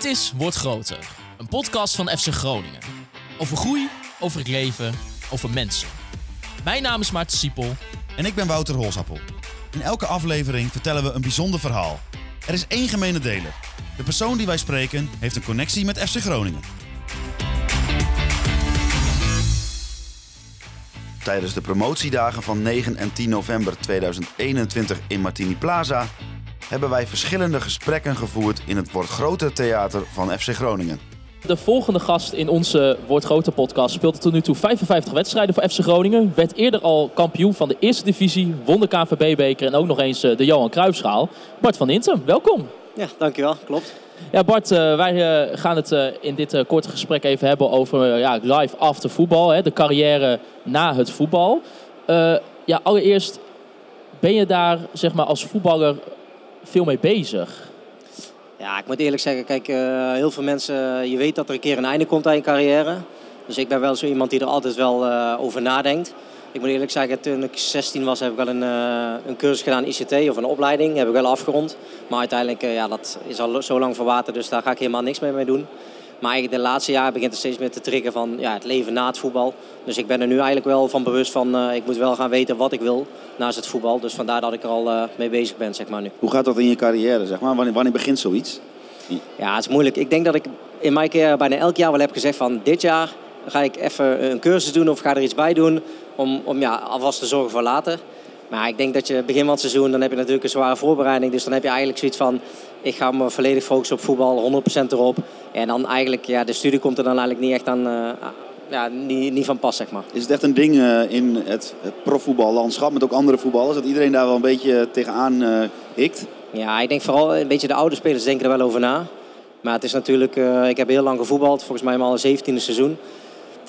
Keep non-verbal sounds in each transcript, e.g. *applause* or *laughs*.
Dit is Word Groter, een podcast van FC Groningen. Over groei, over het leven, over mensen. Mijn naam is Maarten Siepel. En ik ben Wouter Holsappel. In elke aflevering vertellen we een bijzonder verhaal. Er is één gemene deler. De persoon die wij spreken heeft een connectie met FC Groningen. Tijdens de promotiedagen van 9 en 10 november 2021 in Martini Plaza hebben wij verschillende gesprekken gevoerd in het Wordt Groter Theater van FC Groningen. De volgende gast in onze Word Groter podcast speelde tot nu toe 55 wedstrijden voor FC Groningen. Werd eerder al kampioen van de eerste divisie, won de KVB-beker en ook nog eens eh, de Johan Cruijffschaal. Bart van Intem, welkom. Ja, dankjewel. Klopt. Ja, Bart, eh, wij eh, gaan het in dit korte gesprek even hebben over ja, live after voetbal. Hè, de carrière na het voetbal. ja, allereerst, ben je daar zeg maar, als voetballer veel mee bezig? Ja, ik moet eerlijk zeggen, kijk, uh, heel veel mensen, je weet dat er een keer een einde komt aan je carrière. Dus ik ben wel zo iemand die er altijd wel uh, over nadenkt. Ik moet eerlijk zeggen, toen ik 16 was, heb ik wel een, uh, een cursus gedaan ICT of een opleiding. heb ik wel afgerond. Maar uiteindelijk, ja, dat is al zo lang verwaterd, dus daar ga ik helemaal niks mee doen. Maar eigenlijk de laatste jaren begint het steeds meer te triggeren van ja, het leven na het voetbal. Dus ik ben er nu eigenlijk wel van bewust van, uh, ik moet wel gaan weten wat ik wil naast het voetbal. Dus vandaar dat ik er al uh, mee bezig ben, zeg maar nu. Hoe gaat dat in je carrière, zeg maar? Wanneer, wanneer begint zoiets? Ja, het is moeilijk. Ik denk dat ik in mijn carrière bijna elk jaar wel heb gezegd van dit jaar ga ik even een cursus doen of ga er iets bij doen om, om ja, alvast te zorgen voor later. Maar ik denk dat je begin van het seizoen, dan heb je natuurlijk een zware voorbereiding. Dus dan heb je eigenlijk zoiets van, ik ga me volledig focussen op voetbal, 100% erop. En dan eigenlijk, ja, de studie komt er dan eigenlijk niet echt aan, uh, ja, niet, niet van pas, zeg maar. Is het echt een ding uh, in het, het profvoetballandschap met ook andere voetballers, dat iedereen daar wel een beetje tegenaan uh, hikt? Ja, ik denk vooral een beetje de oude spelers denken er wel over na. Maar het is natuurlijk, ik heb heel lang gevoetbald, volgens mij al een 17e seizoen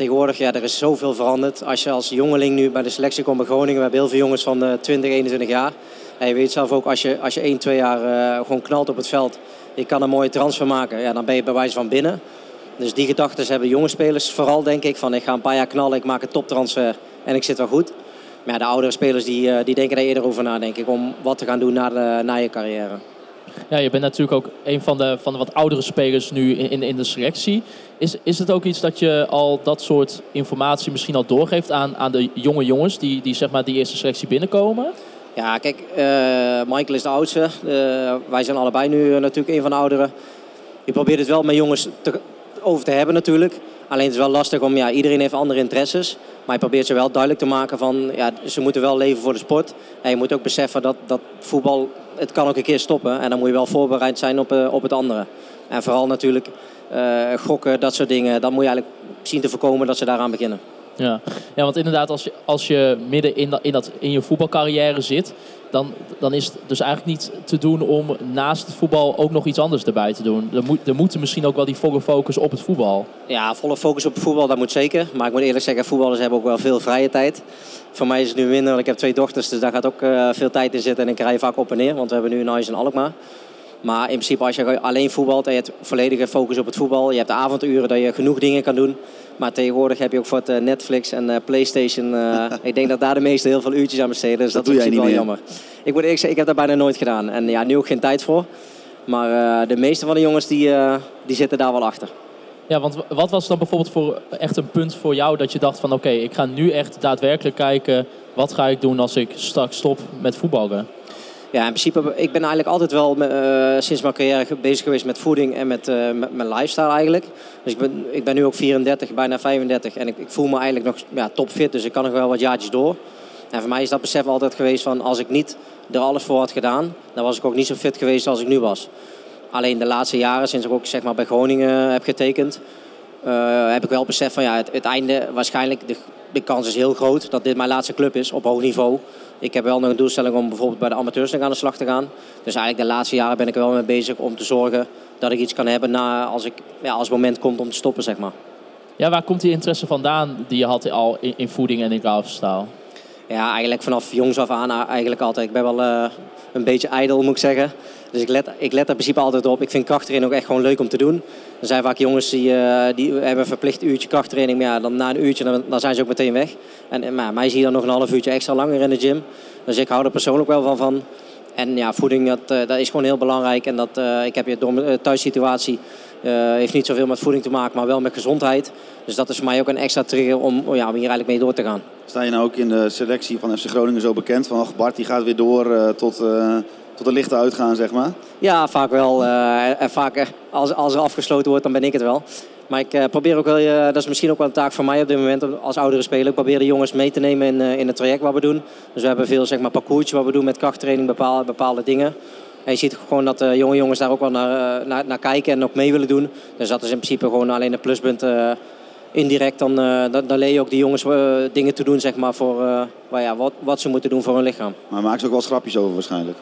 tegenwoordig, ja, er is zoveel veranderd. Als je als jongeling nu bij de selectie komt bij Groningen, we hebben heel veel jongens van uh, 20, 21 jaar. En je weet zelf ook, als je, als je 1, 2 jaar uh, gewoon knalt op het veld, je kan een mooie transfer maken, ja, dan ben je bij wijze van binnen. Dus die gedachten hebben jonge spelers vooral, denk ik, van ik ga een paar jaar knallen, ik maak een toptransfer en ik zit wel goed. Maar ja, de oudere spelers die, uh, die denken er eerder over na, denk ik, om wat te gaan doen na, de, na je carrière. Ja, je bent natuurlijk ook een van de, van de wat oudere spelers nu in, in de selectie. Is, is het ook iets dat je al dat soort informatie misschien al doorgeeft aan, aan de jonge jongens die, die zeg maar die eerste selectie binnenkomen? Ja, kijk, uh, Michael is de oudste. Uh, wij zijn allebei nu natuurlijk een van de ouderen. Je probeert het wel met jongens te, over te hebben natuurlijk. Alleen het is wel lastig om, ja, iedereen heeft andere interesses. Maar je probeert ze wel duidelijk te maken van, ja, ze moeten wel leven voor de sport. En je moet ook beseffen dat, dat voetbal, het kan ook een keer stoppen. En dan moet je wel voorbereid zijn op, uh, op het andere. En vooral natuurlijk uh, gokken, dat soort dingen. Dan moet je eigenlijk zien te voorkomen dat ze daaraan beginnen. Ja, ja want inderdaad, als je, als je midden in, dat, in, dat, in je voetbalcarrière zit, dan, dan is het dus eigenlijk niet te doen om naast het voetbal ook nog iets anders erbij te doen. Er, moet, er moeten misschien ook wel die volle focus op het voetbal. Ja, volle focus op het voetbal, dat moet zeker. Maar ik moet eerlijk zeggen, voetballers hebben ook wel veel vrije tijd. Voor mij is het nu minder, want ik heb twee dochters, dus daar gaat ook uh, veel tijd in zitten. En ik rij vaak op en neer, want we hebben nu een huis in Alkmaar. Maar in principe als je alleen voetbalt en je hebt volledige focus op het voetbal. Je hebt de avonduren dat je genoeg dingen kan doen. Maar tegenwoordig heb je ook voor het eh, Netflix en uh, Playstation. Uh, *laughs* ik denk dat daar de meesten heel veel uurtjes aan besteden. Dus dat, dat is wel jammer. Ik moet eerlijk zeggen, ik heb dat bijna nooit gedaan. En ja, nu ook geen tijd voor. Maar de meeste van de jongens die, die zitten daar wel achter. Ja, want wat was dan bijvoorbeeld voor echt een punt voor jou dat je dacht van oké, ik ga nu echt daadwerkelijk kijken wat ga ik doen als ik straks stop met voetballen? Ja, in principe, ik ben eigenlijk altijd wel uh, sinds mijn carrière bezig geweest met voeding en met, uh, met mijn lifestyle eigenlijk. Dus ik ben, ik ben nu ook 34, bijna 35 en ik, ik voel me eigenlijk nog ja, topfit, dus ik kan nog wel wat jaartjes door. En voor mij is dat besef altijd geweest van als ik niet er alles voor had gedaan, dan was ik ook niet zo fit geweest als ik nu was. Alleen de laatste jaren, sinds ik ook zeg maar, bij Groningen heb getekend, uh, heb ik wel besef van ja, het, het einde waarschijnlijk, de, de kans is heel groot dat dit mijn laatste club is op hoog niveau. Ik heb wel nog een doelstelling om bijvoorbeeld bij de amateurs nog aan de slag te gaan. Dus eigenlijk de laatste jaren ben ik er wel mee bezig om te zorgen dat ik iets kan hebben na, als, ik, ja, als het moment komt om te stoppen, zeg maar. Ja, waar komt die interesse vandaan die je had al in, in voeding en in lifestyle? Ja, eigenlijk vanaf jongs af aan eigenlijk altijd. Ik ben wel uh, een beetje ijdel, moet ik zeggen. Dus ik let, ik let er in principe altijd op. Ik vind krachttraining ook echt gewoon leuk om te doen. Er zijn vaak jongens die, uh, die hebben een verplicht uurtje krachttraining. Maar ja, dan na een uurtje dan, dan zijn ze ook meteen weg. En maar, mij zie je dan nog een half uurtje extra langer in de gym. Dus ik hou er persoonlijk wel van. van En ja, voeding dat, dat is gewoon heel belangrijk. En dat, ik heb je door thuissituatie heeft niet zoveel met voeding te maken, maar wel met gezondheid. Dus dat is voor mij ook een extra trigger om, ja, om hier eigenlijk mee door te gaan. Sta je nou ook in de selectie van FC Groningen zo bekend? Van Bart die gaat weer door tot, tot de lichten uitgaan, zeg maar? Ja, vaak wel. en vaak als, als er afgesloten wordt, dan ben ik het wel. Maar ik uh, probeer ook wel, dat is misschien ook wel een taak voor mij op dit moment als oudere speler. Ik probeer de jongens mee te nemen in, in het traject wat we doen. Dus we hebben veel zeg maar, parcoursjes wat we doen met krachttraining, bepaalde, bepaalde dingen. En je ziet gewoon dat de jonge jongens daar ook wel naar, naar, naar, kijken en ook mee willen doen. Dus dat is in principe gewoon alleen een pluspunt. indirect dan, dan, dan, leer je ook die jongens dingen te doen zeg maar, voor ja, wat, wat ze moeten doen voor hun lichaam. Maar maak ze ook wel schrapjes over waarschijnlijk?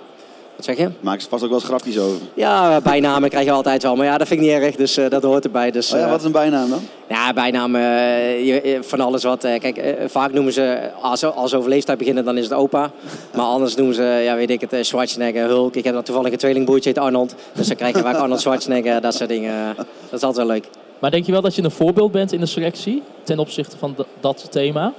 Wat zeg je? Maak ze vast ook wel eens grapjes over. Ja, bijnamen krijg je altijd wel. Maar ja, dat vind ik niet erg, dus uh, dat hoort erbij. Dus, oh ja, wat is een bijnaam dan? Ja, bijnaam uh, van alles wat. Uh, kijk, vaak noemen ze, als, als ze over leeftijd beginnen, dan is het opa. Maar anders noemen ze, ja, weet ik het, Schwarzenegger, Hulk. Ik heb dan toevallig een tweelingbroertje, heet Arnold. Dus dan krijg je vaak Arnold Schwarzenegger, dat soort dingen. Dat is altijd wel leuk. Maar denk je wel dat je een voorbeeld bent in de selectie ten opzichte van dat thema?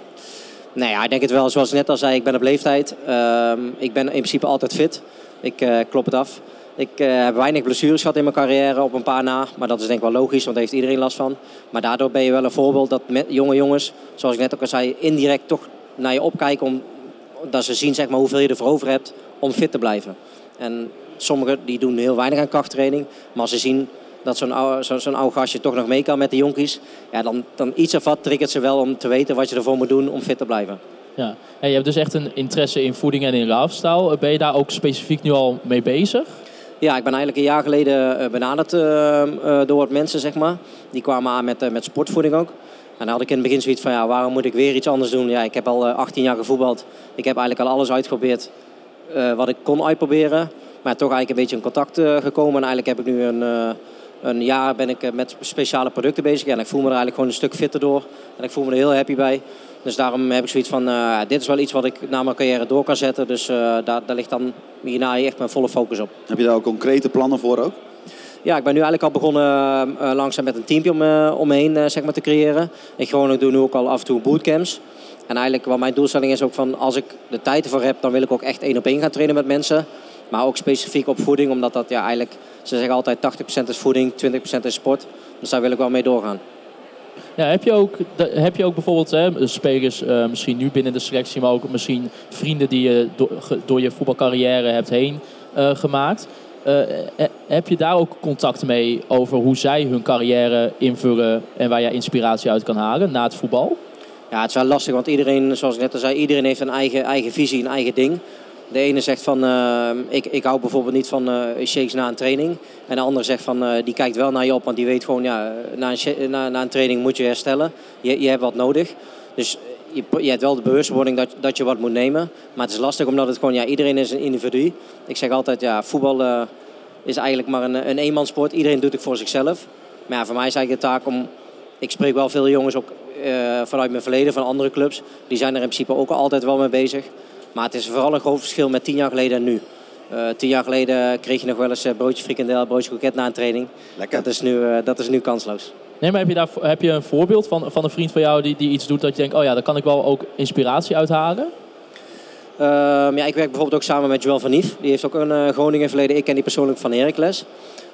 Nee, ja, ik denk het wel. Zoals ik net al zei, ik ben op leeftijd. Uh, ik ben in principe altijd fit. Ik uh, klop het af. Ik uh, heb weinig blessures gehad in mijn carrière, op een paar na. Maar dat is denk ik wel logisch, want daar heeft iedereen last van. Maar daardoor ben je wel een voorbeeld dat jonge jongens, zoals ik net ook al zei, indirect toch naar je opkijken. Om, dat ze zien zeg maar, hoeveel je ervoor over hebt om fit te blijven. En sommigen die doen heel weinig aan krachttraining. Maar als ze zien dat zo'n oude, zo, zo'n oude gastje toch nog mee kan met de jonkies. Ja, dan, dan iets of wat triggert ze wel om te weten wat je ervoor moet doen om fit te blijven. Ja. Je hebt dus echt een interesse in voeding en in lifestyle. Ben je daar ook specifiek nu al mee bezig? Ja, ik ben eigenlijk een jaar geleden eh, benaderd uh, door wat mensen, zeg maar. Die kwamen aan met, met sportvoeding ook. En dan had ik in het begin zoiets van, ja, waarom moet ik weer iets anders doen? Ja, ik heb al 18 jaar gevoetbald. Ik heb eigenlijk al alles uitgeprobeerd wat ik kon uitproberen. Maar toch eigenlijk een beetje in contact gekomen. En eigenlijk heb ik nu een, een jaar ben ik met speciale producten bezig. En ik voel me er eigenlijk gewoon een stuk fitter door. En ik voel me er heel happy bij. Dus daarom heb ik zoiets van, uh, dit is wel iets wat ik na mijn carrière door kan zetten. Dus uh, daar, daar ligt dan hierna echt mijn volle focus op. Heb je daar ook concrete plannen voor ook? Ja, ik ben nu eigenlijk al begonnen uh, langzaam met een teampje om, om me heen zeg maar, te creëren. Ik gewoon doe nu ook al af en toe bootcamps. En eigenlijk wat mijn doelstelling is ook van, als ik de tijd ervoor heb, dan wil ik ook echt één op één gaan trainen met mensen. Maar ook specifiek op voeding, omdat dat ja, eigenlijk, ze zeggen altijd 80% is voeding, 20% is sport. Dus daar wil ik wel mee doorgaan. Ja, heb, je ook, heb je ook bijvoorbeeld hè, spelers, uh, misschien nu binnen de selectie, maar ook misschien vrienden die je door, door je voetbalcarrière hebt heen uh, gemaakt? Uh, heb je daar ook contact mee over hoe zij hun carrière invullen en waar je inspiratie uit kan halen na het voetbal? Ja, het is wel lastig, want iedereen, zoals ik net al zei, iedereen heeft een eigen, eigen visie, een eigen ding. De ene zegt van, uh, ik, ik hou bijvoorbeeld niet van uh, shakes na een training. En de andere zegt van, uh, die kijkt wel naar je op, want die weet gewoon, ja, na een, na, na een training moet je herstellen. Je, je hebt wat nodig. Dus je, je hebt wel de bewustwording dat, dat je wat moet nemen. Maar het is lastig omdat het gewoon, ja, iedereen is een individu. Ik zeg altijd, ja, voetbal is eigenlijk maar een, een eenmanssport. Iedereen doet het voor zichzelf. Maar ja, voor mij is eigenlijk de taak om... Ik spreek wel veel jongens ook vanuit mijn verleden, van andere clubs. Die zijn er in principe ook altijd wel mee bezig. Maar het is vooral een groot verschil met tien jaar geleden en nu. Uh, tien jaar geleden kreeg je nog wel eens uh, broodje frikandel, broodje koket na een training. Lekker. Dat is nu, uh, dat is nu kansloos. Nee, maar heb je, daar, heb je een voorbeeld van, van een vriend van jou die, die iets doet dat je denkt... oh ja, daar kan ik wel ook inspiratie uithalen? Ehm, ja, ik werk bijvoorbeeld ook samen met Joël van Nief. Die heeft ook een Groningen verleden. Ik ken die persoonlijk van Heracles.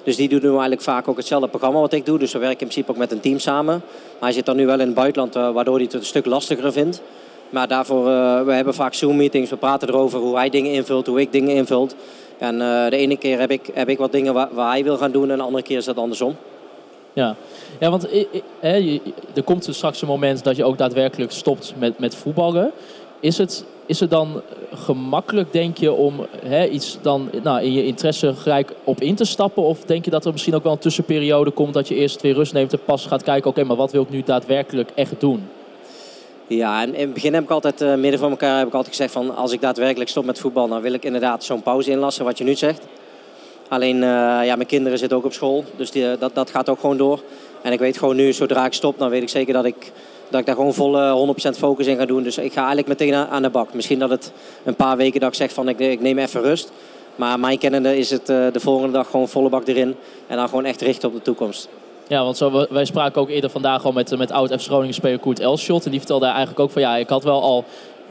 Dus die doen nu eigenlijk vaak ook hetzelfde programma wat ik doe. Dus we werken in principe ook met een team samen. Maar hij zit dan nu wel in het buitenland, waardoor hij het een stuk lastiger vindt. Maar daarvoor, uh, we hebben vaak Zoom-meetings. We praten erover hoe hij dingen invult, hoe ik dingen invult. En uh, de ene keer heb ik, heb ik wat dingen waar, hij wil gaan doen en de andere keer is dat andersom. Ja, ja want er komt dus straks een moment dat je ook daadwerkelijk stopt met, met voetballen. Is het, is het dan gemakkelijk, denk je, om iets dan nou, in je interesse gelijk op in te stappen? Of denk je dat er misschien ook wel een tussenperiode komt dat je eerst weer rust neemt en pas gaat kijken, oké, maar wat wil ik nu daadwerkelijk echt doen? Ja, in het begin heb ik altijd, uh, midden van elkaar, heb ik altijd gezegd van als ik daadwerkelijk stop met voetbal, dan wil ik inderdaad zo'n pauze inlassen, wat je nu zegt. Alleen, uh, ja, mijn kinderen zitten ook op school, dus die, dat, dat gaat ook gewoon door. En ik weet gewoon nu, zodra ik stop, dan weet ik zeker dat ik, dat ik daar gewoon volle 100% focus in ga doen. Dus ik ga eigenlijk meteen aan, de bak. Misschien dat het een paar weken dat ik zeg van ik, ik neem even rust. Maar mijn kennende is het de volgende dag gewoon volle bak erin. En dan gewoon echt richten op de toekomst. Ja, want zo, wij spraken ook eerder vandaag al met, met oud F Groningen speler Koert Elschot. En die vertelde eigenlijk ook van ja, ik had wel al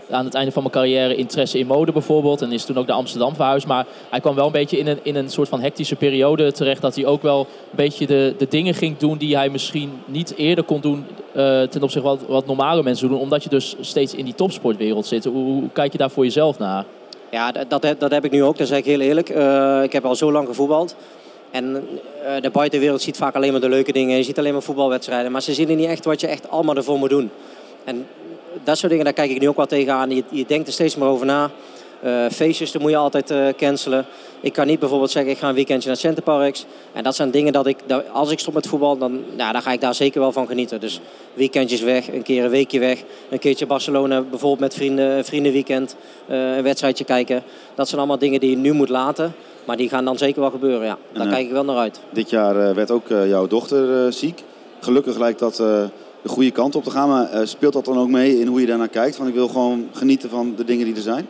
aan het einde van mijn carrière interesse in mode bijvoorbeeld. En is toen ook naar Amsterdam verhuisd. Maar hij kwam wel een beetje in een, in een soort van hectische periode terecht. Dat hij ook wel een beetje de, de dingen ging doen die hij misschien niet eerder kon doen. Uh, ten opzichte van wat, wat normale mensen doen. Omdat je dus steeds in die topsportwereld zit. Hoe, kijk je daar voor jezelf naar? Ja, dat, dat, dat heb ik nu ook. Dat zeg ik heel eerlijk. Uh, ik heb al zo lang gevoetbald. En uh, de buitenwereld ziet vaak alleen maar de leuke dingen. Je ziet alleen maar voetbalwedstrijden. Maar ze zien niet echt wat je echt allemaal ervoor moet doen. En dat soort dingen, daar kijk ik nu ook wel tegenaan. Je, je denkt er steeds maar over na. Uh, feestjes, dan moet je altijd uh, cancelen. Ik kan niet bijvoorbeeld zeggen, ik ga een weekendje naar Centerparks. En dat zijn dingen dat ik, als ik stop met voetbal, dan, ja, dan ga ik daar zeker wel van genieten. Dus weekendjes weg, een keer een weekje weg. Een keertje Barcelona, bijvoorbeeld met vrienden, vriendenweekend. Een wedstrijdje kijken. Dat zijn allemaal dingen die je nu moet laten. Maar die gaan dan zeker wel gebeuren, ja. Daar kijk ik wel naar uit. Dit jaar werd ook jouw dochter ziek. Gelukkig lijkt dat de goede kant op te gaan. Maar speelt dat dan ook mee in hoe je daarnaar kijkt? Van ik wil gewoon genieten van de dingen die er zijn?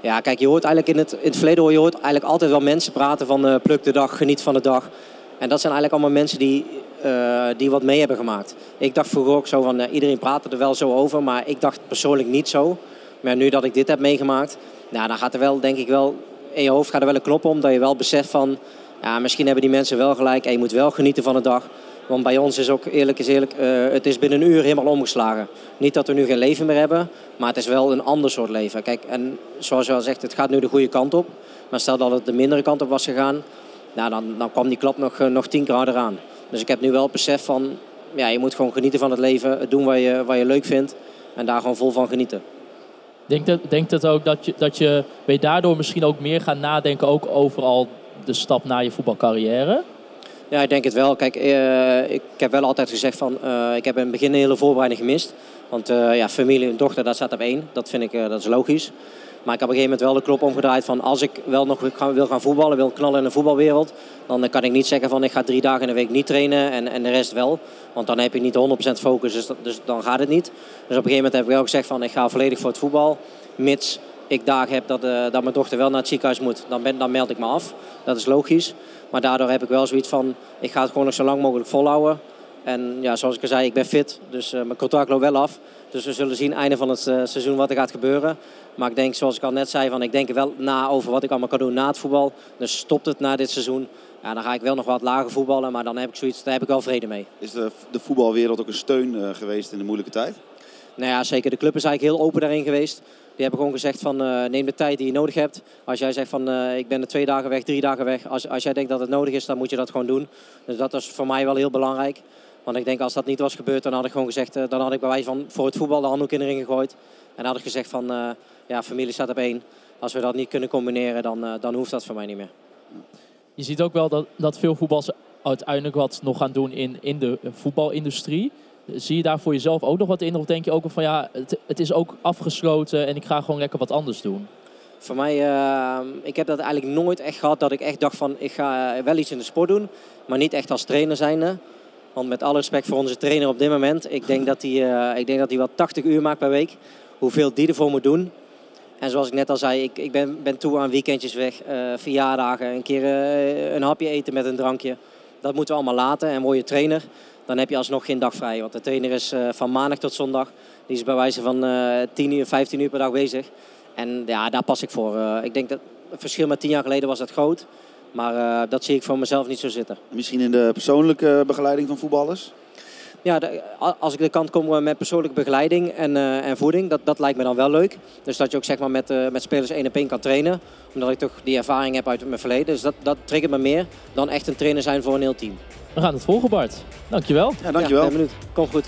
Ja, kijk, je hoort eigenlijk in het, in het verleden hoor je hoort eigenlijk altijd wel mensen praten van uh, pluk de dag, geniet van de dag. En dat zijn eigenlijk allemaal mensen die, uh, die wat mee hebben gemaakt. Ik dacht vroeger ook zo van, uh, iedereen praatte er wel zo over, maar ik dacht persoonlijk niet zo. Maar nu dat ik dit heb meegemaakt, nou, dan gaat er wel, denk ik wel, in je hoofd gaat er wel een knop om. Dat je wel beseft van, ja, misschien hebben die mensen wel gelijk en je moet wel genieten van de dag. Want bij ons is ook eerlijk is eerlijk, uh, het is binnen een uur helemaal omgeslagen. Niet dat we nu geen leven meer hebben, maar het is wel een ander soort leven. Kijk, en zoals je al zegt, het gaat nu de goede kant op. Maar stel dat het de mindere kant op was gegaan, nou, dan, dan kwam die klap nog, uh, nog tien keer harder aan. Dus ik heb nu wel het besef van, ja, je moet gewoon genieten van het leven. Het doen wat je, wat je leuk vindt en daar gewoon vol van genieten. Denk dat, denk dat ook dat je, dat je, je daardoor misschien ook meer gaan nadenken ook over al de stap naar je voetbalcarrière? Ja, ik denk het wel. Kijk, uh, ik heb wel altijd gezegd van, uh, ik heb in het begin een hele voorbereiding gemist. Want uh, ja, familie en dochter, dat staat op één. Dat vind ik, dat is logisch. Maar ik heb op een gegeven moment wel de knop omgedraaid van als ik wel nog wil gaan voetballen, wil knallen in de voetbalwereld, dan kan ik niet zeggen van ik ga drie dagen in de week niet trainen en, en de rest wel. Want dan heb ik niet 100% focus, dus, dus dan gaat het niet. Dus op een gegeven moment heb ik wel gezegd van ik ga volledig voor het voetbal, mits ik dagen heb dat, uh, dat mijn dochter wel naar het ziekenhuis moet, dan, ben, dan meld ik me af. Dat is logisch. Maar daardoor heb ik wel zoiets van, ik ga het gewoon nog zo lang mogelijk volhouden. En ja, zoals ik al zei, ik ben fit, dus uh, mijn contract loopt wel af. Dus we zullen zien einde van het uh, seizoen wat er gaat gebeuren. Maar ik denk, zoals ik al net zei, van, ik denk wel na over wat ik allemaal kan doen na het voetbal. Dus stopt het na dit seizoen. Ja, dan ga ik wel nog wat lager voetballen, maar dan heb ik zoiets, daar heb ik wel vrede mee. Is de, de voetbalwereld ook een steun uh, geweest in de moeilijke tijd? Nou ja, zeker. De club is eigenlijk heel open daarin geweest. Die hebben gewoon gezegd van uh, neem de tijd die je nodig hebt. Als jij zegt van uh, ik ben er twee dagen weg, drie dagen weg. Als, als jij denkt dat het nodig is, dan moet je dat gewoon doen. Dus dat is voor mij wel heel belangrijk. Want ik denk als dat niet was gebeurd, dan had ik gewoon gezegd, uh, dan had ik bij wijze van voor het voetbal de handdoek in de ring gegooid. En dan had ik gezegd van ja, familie staat op één. Als we dat niet kunnen combineren, dan, dan hoeft dat voor mij niet meer. Je ziet ook wel dat, dat veel voetballers uiteindelijk wat nog gaan doen in, in de voetbalindustrie. Zie je daar voor jezelf ook nog wat in? Of denk je ook van ja, het, het is ook afgesloten en ik ga gewoon lekker wat anders doen? Voor mij, uh, ik heb dat eigenlijk nooit echt gehad dat ik echt dacht van ik ga wel iets in de sport doen. Maar niet echt als trainer zijnde. Want met alle respect voor onze trainer op dit moment. Ik denk dat hij, uh, ik denk dat hij wel 80 uur maakt per week. Hoeveel die ervoor moet doen. En zoals ik net al zei, ik, ik ben, ben toe aan weekendjes weg. Uh, verjaardagen, een keer een hapje eten met een drankje. Dat moeten we allemaal laten. En word je trainer, dan heb je alsnog geen dag vrij. Want de trainer is van maandag tot zondag. Die is bij wijze van uh, 10 uur, 15 uur per dag bezig. En ja, daar pas ik voor. Ik denk dat het verschil met 10 jaar geleden was dat groot. Maar dat zie ik voor mezelf niet zo zitten. Misschien in de persoonlijke begeleiding van voetballers? Ja, de, als ik de kant kom met persoonlijke begeleiding en, uh, en voeding, dat, dat lijkt me dan wel leuk. Dus dat je ook zeg maar, met, uh, met spelers één op één kan trainen. Omdat ik toch die ervaring heb uit mijn verleden. Dus dat, dat triggert me meer dan echt een trainer zijn voor een heel team. We gaan het volgen, Bart. Dankjewel. Ja, dankjewel. Ja, ben benieuwd. Kom goed.